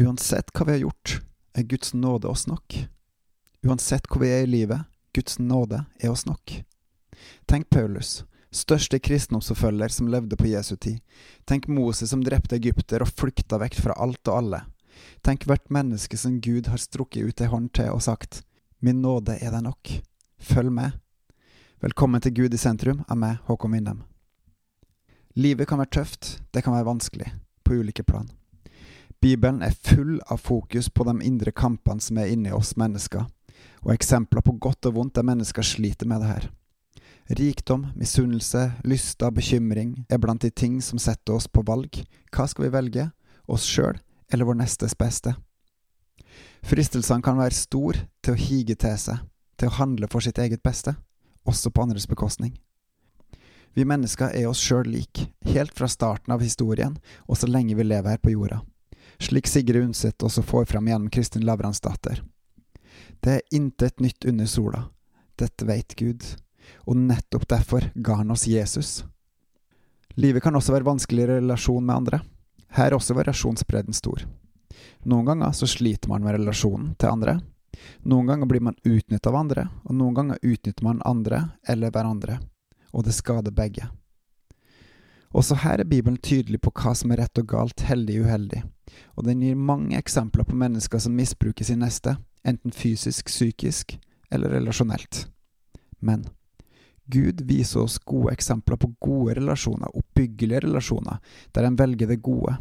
Uansett hva vi har gjort, er Guds nåde oss nok. Uansett hvor vi er i livet, Guds nåde er oss nok. Tenk Paulus, største kristendomsforfølger som levde på Jesu tid. Tenk Moses som drepte egypter og flykta vekk fra alt og alle. Tenk hvert menneske som Gud har strukket ut ei hånd til og sagt, Min nåde er deg nok. Følg med. Velkommen til Gud i sentrum av meg, Håkon Winnem. Livet kan være tøft, det kan være vanskelig, på ulike plan. Bibelen er full av fokus på de indre kampene som er inni oss mennesker, og eksempler på godt og vondt der mennesker sliter med det her. Rikdom, misunnelse, lyster, bekymring er blant de ting som setter oss på valg. Hva skal vi velge? Oss sjøl eller vår nestes beste? Fristelsene kan være stor til å hige til seg, til å handle for sitt eget beste, også på andres bekostning. Vi mennesker er oss sjøl lik, helt fra starten av historien og så lenge vi lever her på jorda, slik Sigrid Undset også får fram gjennom Kristin Lavransdatter. Det er intet nytt under sola, dette veit Gud, og nettopp derfor ga han oss Jesus. Livet kan også være vanskelig i relasjon med andre. Her er også variasjonsbredden stor. Noen ganger så sliter man med relasjonen til andre. Noen ganger blir man utnyttet av andre, og noen ganger utnytter man andre eller hverandre og det skader begge. Også her er Bibelen tydelig på hva som er rett og galt, heldig og uheldig, og den gir mange eksempler på mennesker som misbruker sin neste, enten fysisk, psykisk eller relasjonelt. Men Gud viser oss gode eksempler på gode relasjoner, oppbyggelige relasjoner, der en velger det gode,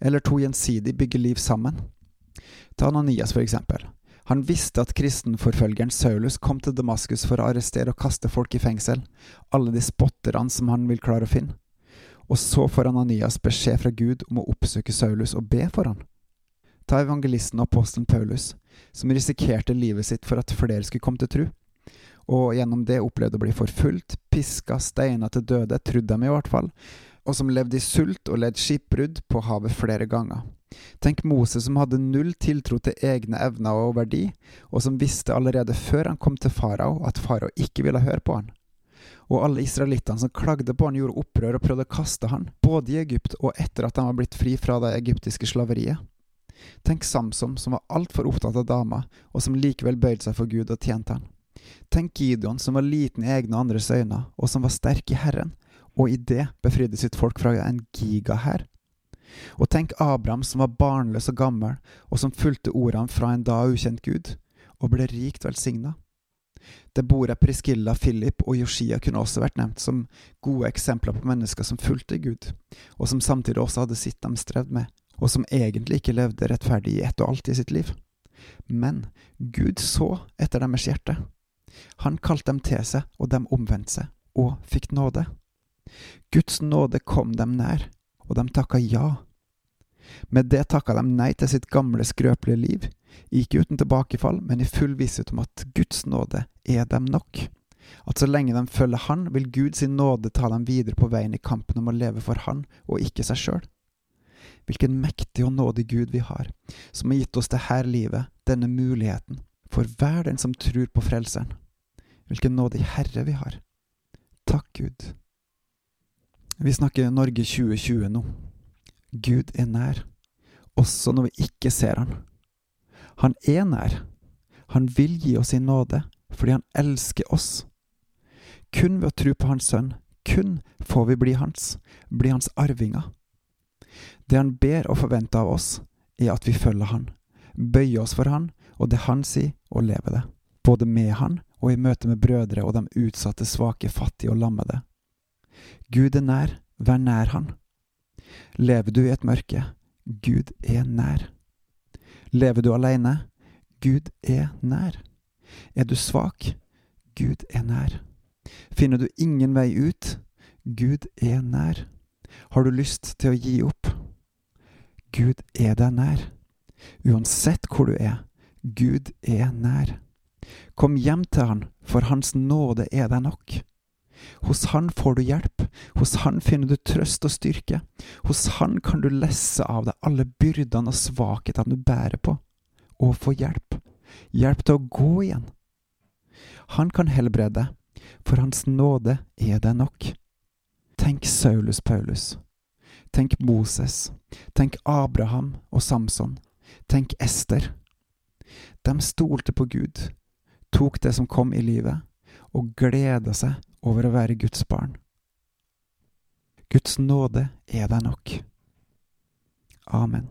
eller to gjensidig bygger liv sammen. Ta Ananias, for eksempel. Han visste at kristenforfølgeren Saulus kom til Damaskus for å arrestere og kaste folk i fengsel, alle de spotterne som han vil klare å finne. Og så får Ananias beskjed fra Gud om å oppsøke Saulus og be for han. Ta evangelisten og apostelen Paulus, som risikerte livet sitt for at flere skulle komme til tro, og gjennom det opplevde å bli forfulgt, piska, steina til døde, trodde de i hvert fall, og som levde i sult og led skipbrudd på havet flere ganger. Tenk Moses som hadde null tiltro til egne evner og verdi, og som visste allerede før han kom til farao at farao ikke ville høre på han. Og alle israelittene som klagde på han, gjorde opprør og prøvde å kaste han, både i Egypt og etter at han var blitt fri fra det egyptiske slaveriet. Tenk Samsom, som var altfor opptatt av dama, og som likevel bøyde seg for Gud og tjente han. Tenk Gideon, som var liten i egne og andres øyne, og som var sterk i Herren, og i det befridde sitt folk fra en gigahær. Og tenk Abraham som var barnløs og gammel, og som fulgte ordene fra en da ukjent Gud, og ble rikt velsigna. Deborah, Priscilla, Philip og Yoshia kunne også vært nevnt som gode eksempler på mennesker som fulgte Gud, og som samtidig også hadde sitt de strevd med, og som egentlig ikke levde rettferdig i ett og alt i sitt liv. Men Gud så etter deres hjerte. Han kalte dem til seg, og de omvendte seg, og fikk nåde. Guds nåde kom dem nær, og de takka ja. Med det takka de nei til sitt gamle, skrøpelige liv, ikke uten tilbakefall, men i full visshet om at Guds nåde er dem nok. At så lenge de følger Han, vil Guds nåde ta dem videre på veien i kampen om å leve for Han og ikke seg sjøl. Hvilken mektig og nådig Gud vi har, som har gitt oss det her livet, denne muligheten, for hver den som tror på Frelseren. Hvilken nådig Herre vi har. Takk, Gud. Vi snakker Norge 2020 nå. Gud er nær, også når vi ikke ser Han. Han er nær. Han vil gi oss sin nåde fordi han elsker oss. Kun ved å tro på Hans Sønn, kun får vi bli Hans, bli Hans arvinger. Det Han ber og forventer av oss, er at vi følger Han, bøyer oss for Han og det Han sier, og lever det, både med Han og i møte med brødre og de utsatte, svake, fattige og lammede. Gud er nær, vær nær Han. Lever du i et mørke? Gud er nær. Lever du alene? Gud er nær. Er du svak? Gud er nær. Finner du ingen vei ut? Gud er nær. Har du lyst til å gi opp? Gud er deg nær. Uansett hvor du er, Gud er nær. Kom hjem til Han, for Hans nåde er deg nok. Hos Han får du hjelp, hos Han finner du trøst og styrke, hos Han kan du lesse av deg alle byrdene og svakhetene du bærer på, og få hjelp, hjelp til å gå igjen. Han kan helbrede, for Hans nåde er det nok. Tenk Saulus Paulus. Tenk Moses. Tenk Abraham og Samson. Tenk Ester. De stolte på Gud, tok det som kom i livet, og gleda seg over å være Guds barn. Guds nåde er deg nok. Amen.